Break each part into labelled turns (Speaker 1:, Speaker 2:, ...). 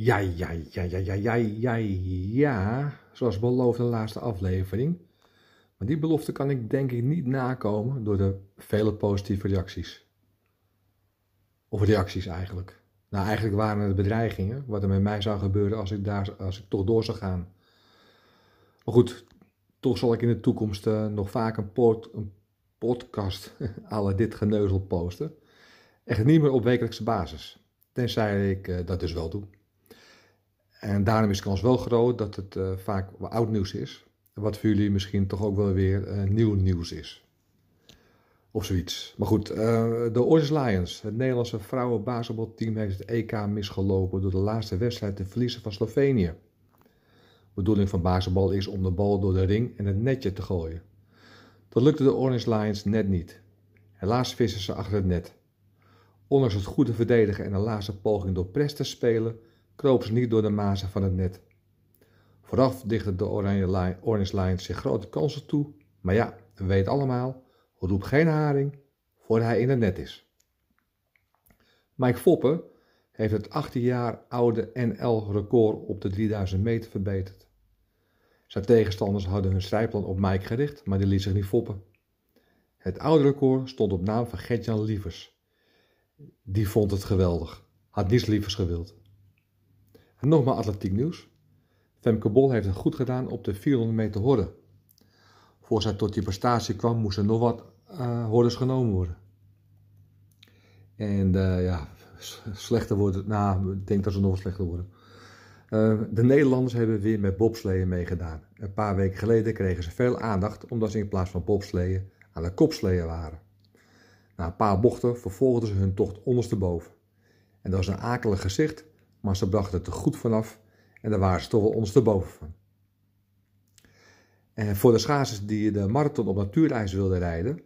Speaker 1: Ja, ja, ja, ja, ja, ja, ja, ja. Zoals beloofd in de laatste aflevering. Maar die belofte kan ik denk ik niet nakomen door de vele positieve reacties. Of reacties eigenlijk. Nou, eigenlijk waren het bedreigingen, wat er met mij zou gebeuren als ik, daar, als ik toch door zou gaan. Maar goed, toch zal ik in de toekomst uh, nog vaak een, een podcast alle dit geneuzel posten. Echt niet meer op wekelijkse basis. Tenzij ik uh, dat dus wel doe. En daarom is de kans wel groot dat het uh, vaak oud nieuws is. Wat voor jullie misschien toch ook wel weer nieuw nieuws is. Of zoiets. Maar goed, de Orange Lions, het Nederlandse vrouwenbasketbalteam, heeft het EK misgelopen door de laatste wedstrijd te verliezen van Slovenië bedoeling van basketbal is om de bal door de ring en het netje te gooien. Dat lukte de Orange Lions net niet. Helaas vissen ze achter het net. Ondanks het goede verdedigen en een laatste poging door press te spelen, kropen ze niet door de mazen van het net. Vooraf dichten de Orange Lions zich grote kansen toe, maar ja, we weten allemaal, roep geen haring voor hij in het net is. Mike Foppen heeft het 18 jaar oude NL-record op de 3000 meter verbeterd. Zijn tegenstanders hadden hun strijdplan op Mike gericht, maar die liet zich niet foppen. Het oude record stond op naam van Gertjan Lievers. Die vond het geweldig. Had niets lievers gewild. En nog maar atletiek nieuws. Femke Bol heeft het goed gedaan op de 400 meter horde. Voor zij tot die prestatie kwam, moesten nog wat uh, hordes genomen worden. En uh, ja, slechter worden. Nou, ik denk dat ze nog wat slechter worden. Uh, de Nederlanders hebben weer met bobsleeën meegedaan. Een paar weken geleden kregen ze veel aandacht omdat ze in plaats van bobsleeën aan de kopsleeën waren. Na een paar bochten vervolgden ze hun tocht ondersteboven. En dat was een akelig gezicht, maar ze brachten het er goed vanaf en daar waren ze toch wel ondersteboven van. En voor de schaatsers die de marathon op natuurijs wilden rijden,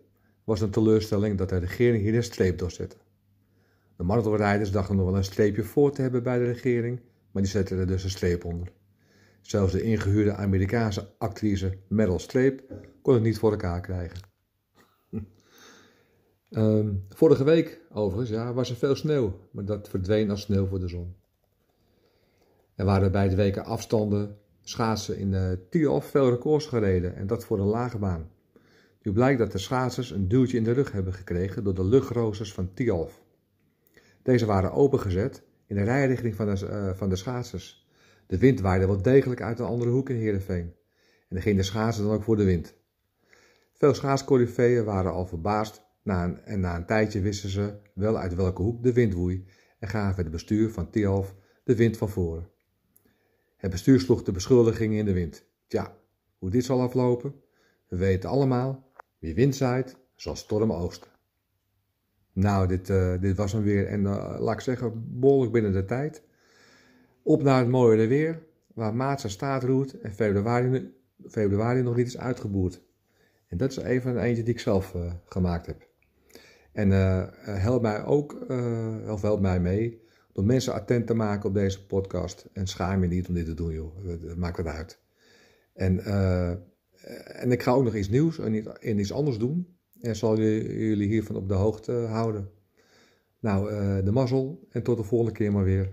Speaker 1: was een teleurstelling dat de regering hier een streep doorzette. De marathonrijders dachten nog wel een streepje voor te hebben bij de regering, maar die zetten er dus een streep onder. Zelfs de ingehuurde Amerikaanse actrice Meryl Streep kon het niet voor elkaar krijgen. um, vorige week, overigens, ja, was er veel sneeuw, maar dat verdween als sneeuw voor de zon. Er waren bij de weken afstanden schaatsen in de Tialf veel records gereden en dat voor een lage baan. Nu blijkt dat de schaatsers een duwtje in de rug hebben gekregen door de luchtroosters van Tialf. Deze waren opengezet in de rijrichting van de, uh, van de schaatsers. De wind waaide wel degelijk uit een andere hoek in Heerenveen. En dan ging de schaatsen dan ook voor de wind. Veel schaatscorifeeën waren al verbaasd na en na een tijdje wisten ze wel uit welke hoek de wind woei en gaven het bestuur van Tialf de wind van voren. Het bestuur sloeg de beschuldigingen in de wind. Tja, hoe dit zal aflopen? We weten allemaal, wie wind zaait, zal storm oogsten. Nou, dit, uh, dit was hem weer. En uh, laat ik zeggen, behoorlijk binnen de tijd. Op naar het mooie weer, waar maart zijn staat roert en februari, februari nog niet is uitgeboerd. En dat is even een eentje die ik zelf uh, gemaakt heb. En helpt mij ook, of helpt mij mee, door mensen attent te maken op deze podcast. En schaam je niet om dit te doen, joh. Maakt het uit. En, en ik ga ook nog iets nieuws en iets anders doen en zal jullie hiervan op de hoogte houden. Nou, uh, de mazzel en tot de volgende keer maar weer.